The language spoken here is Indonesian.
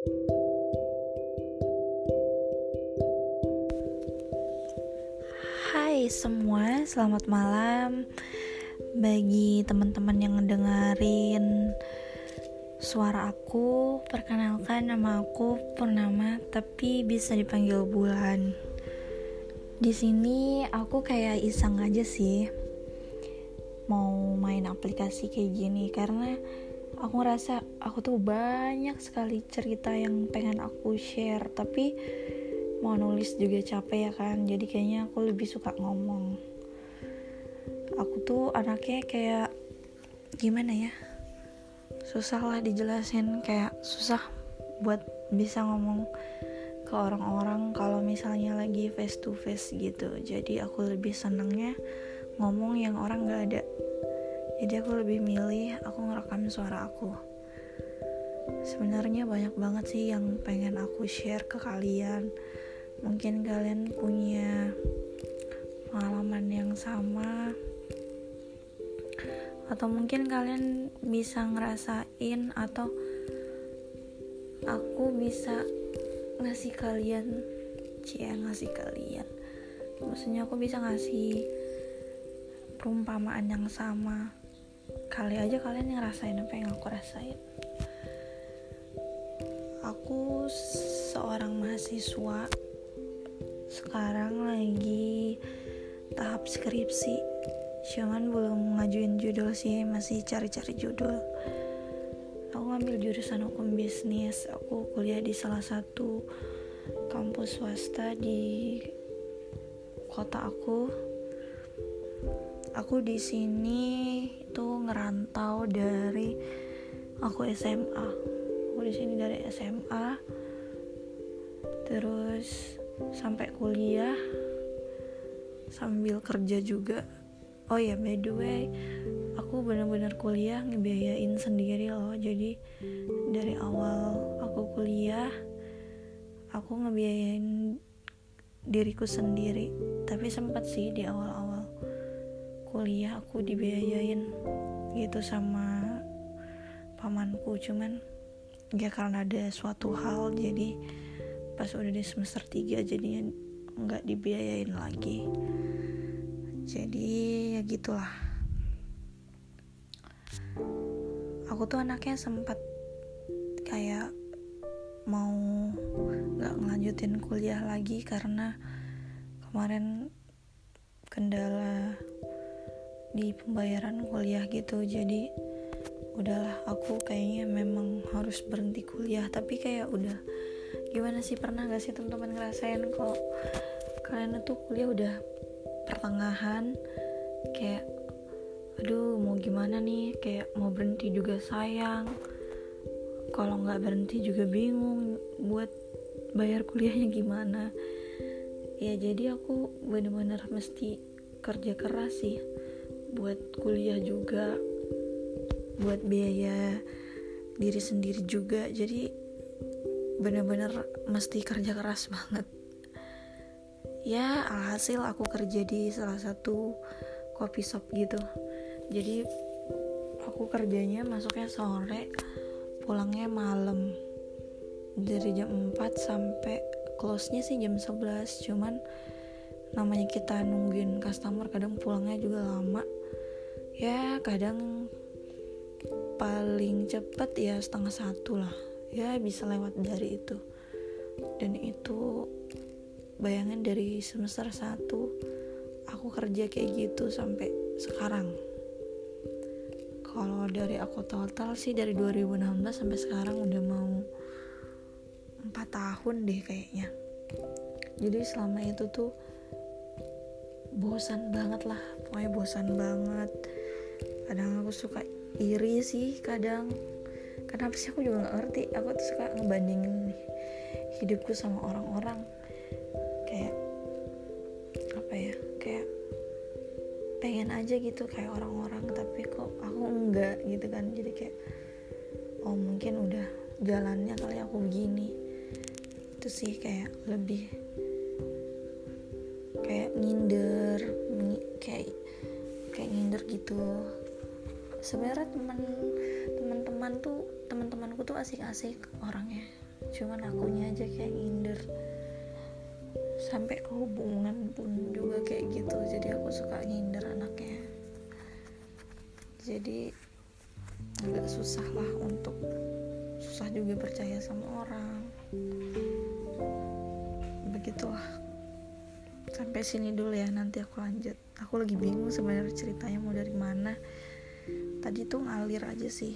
Hai semua, selamat malam. Bagi teman-teman yang ngedengerin suara aku Perkenalkan nama aku Purnama Tapi bisa dipanggil Bulan. Di sini aku kayak iseng aja sih Mau main aplikasi kayak gini Karena aku ngerasa aku tuh banyak sekali cerita yang pengen aku share Tapi mau nulis juga capek ya kan. Jadi kayaknya aku lebih suka ngomong. Aku tuh anaknya kayak gimana ya? Susah lah dijelasin kayak susah buat bisa ngomong ke orang-orang kalau misalnya lagi face to face gitu. Jadi aku lebih senengnya ngomong yang orang gak ada jadi aku lebih milih aku ngerekam suara aku. Sebenarnya banyak banget sih yang pengen aku share ke kalian. Mungkin kalian punya pengalaman yang sama. Atau mungkin kalian bisa ngerasain atau aku bisa ngasih kalian cia ngasih kalian. Maksudnya aku bisa ngasih perumpamaan yang sama kali aja kalian ngerasain apa yang aku rasain. Aku seorang mahasiswa sekarang lagi tahap skripsi. Cuman belum ngajuin judul sih masih cari-cari judul. Aku ngambil jurusan hukum bisnis. Aku kuliah di salah satu kampus swasta di kota aku aku di sini itu ngerantau dari aku SMA aku di sini dari SMA terus sampai kuliah sambil kerja juga. Oh ya by the way aku bener-bener kuliah ngebiayain sendiri loh. Jadi dari awal aku kuliah aku ngebiayain diriku sendiri. Tapi sempat sih di awal-awal kuliah aku dibiayain gitu sama pamanku. Cuman ya karena ada suatu hal jadi pas udah di semester 3 jadinya nggak dibiayain lagi. Jadi ya gitulah. Aku tuh anaknya sempat kayak mau nggak ngelanjutin kuliah lagi karena kemarin kendala di pembayaran kuliah gitu. Jadi udahlah aku kayaknya memang harus berhenti kuliah. Tapi kayak udah gimana sih pernah gak sih teman-teman ngerasain kalau kalian tuh kuliah udah pertengahan? Kayak aduh mau gimana nih? Kayak mau berhenti juga sayang. Kalau nggak berhenti juga bingung buat bayar kuliahnya gimana. Ya jadi aku bener-bener mesti kerja keras sih buat kuliah juga buat biaya diri sendiri juga. Jadi bener-bener mesti kerja keras banget. Ya alhasil aku kerja di salah satu kopi shop gitu. Jadi aku kerjanya masuknya sore pulangnya malam. Dari jam 4 sampai close nya sih jam 11 cuman namanya kita nungguin customer kadang pulangnya juga lama ya kadang paling cepet ya setengah satu lah. Ya bisa lewat dari itu. Dan itu bayangin dari semester 1 aku kerja kayak gitu sampai sekarang. Kalau dari aku total sih dari 2016 sampai sekarang udah mau 4 tahun deh kayaknya. Jadi selama itu tuh bosan banget lah. Pokoknya bosan banget kadang aku suka iri sih kadang. Kenapa sih aku juga nggak ngerti? Aku tuh suka ngebandingin hidupku sama orang-orang. Kayak apa ya kayak pengen aja gitu kayak orang-orang tapi kok aku enggak gitu kan. Jadi kayak oh mungkin udah jalannya kali aku begini. Itu sih kayak lebih kayak nginder kayak kayak nginder gitu sebenarnya teman teman-teman tuh teman-temanku tuh asik-asik orangnya. Cuman akunya aja kayak nginder. Sampai ke hubungan pun juga kayak gitu. Jadi aku suka nginder anaknya. Jadi agak susah lah untuk susah juga percaya sama orang. Begitulah. Sampai sini dulu ya nanti aku lanjut. Aku lagi bingung sebenarnya ceritanya mau dari mana tadi tuh ngalir aja sih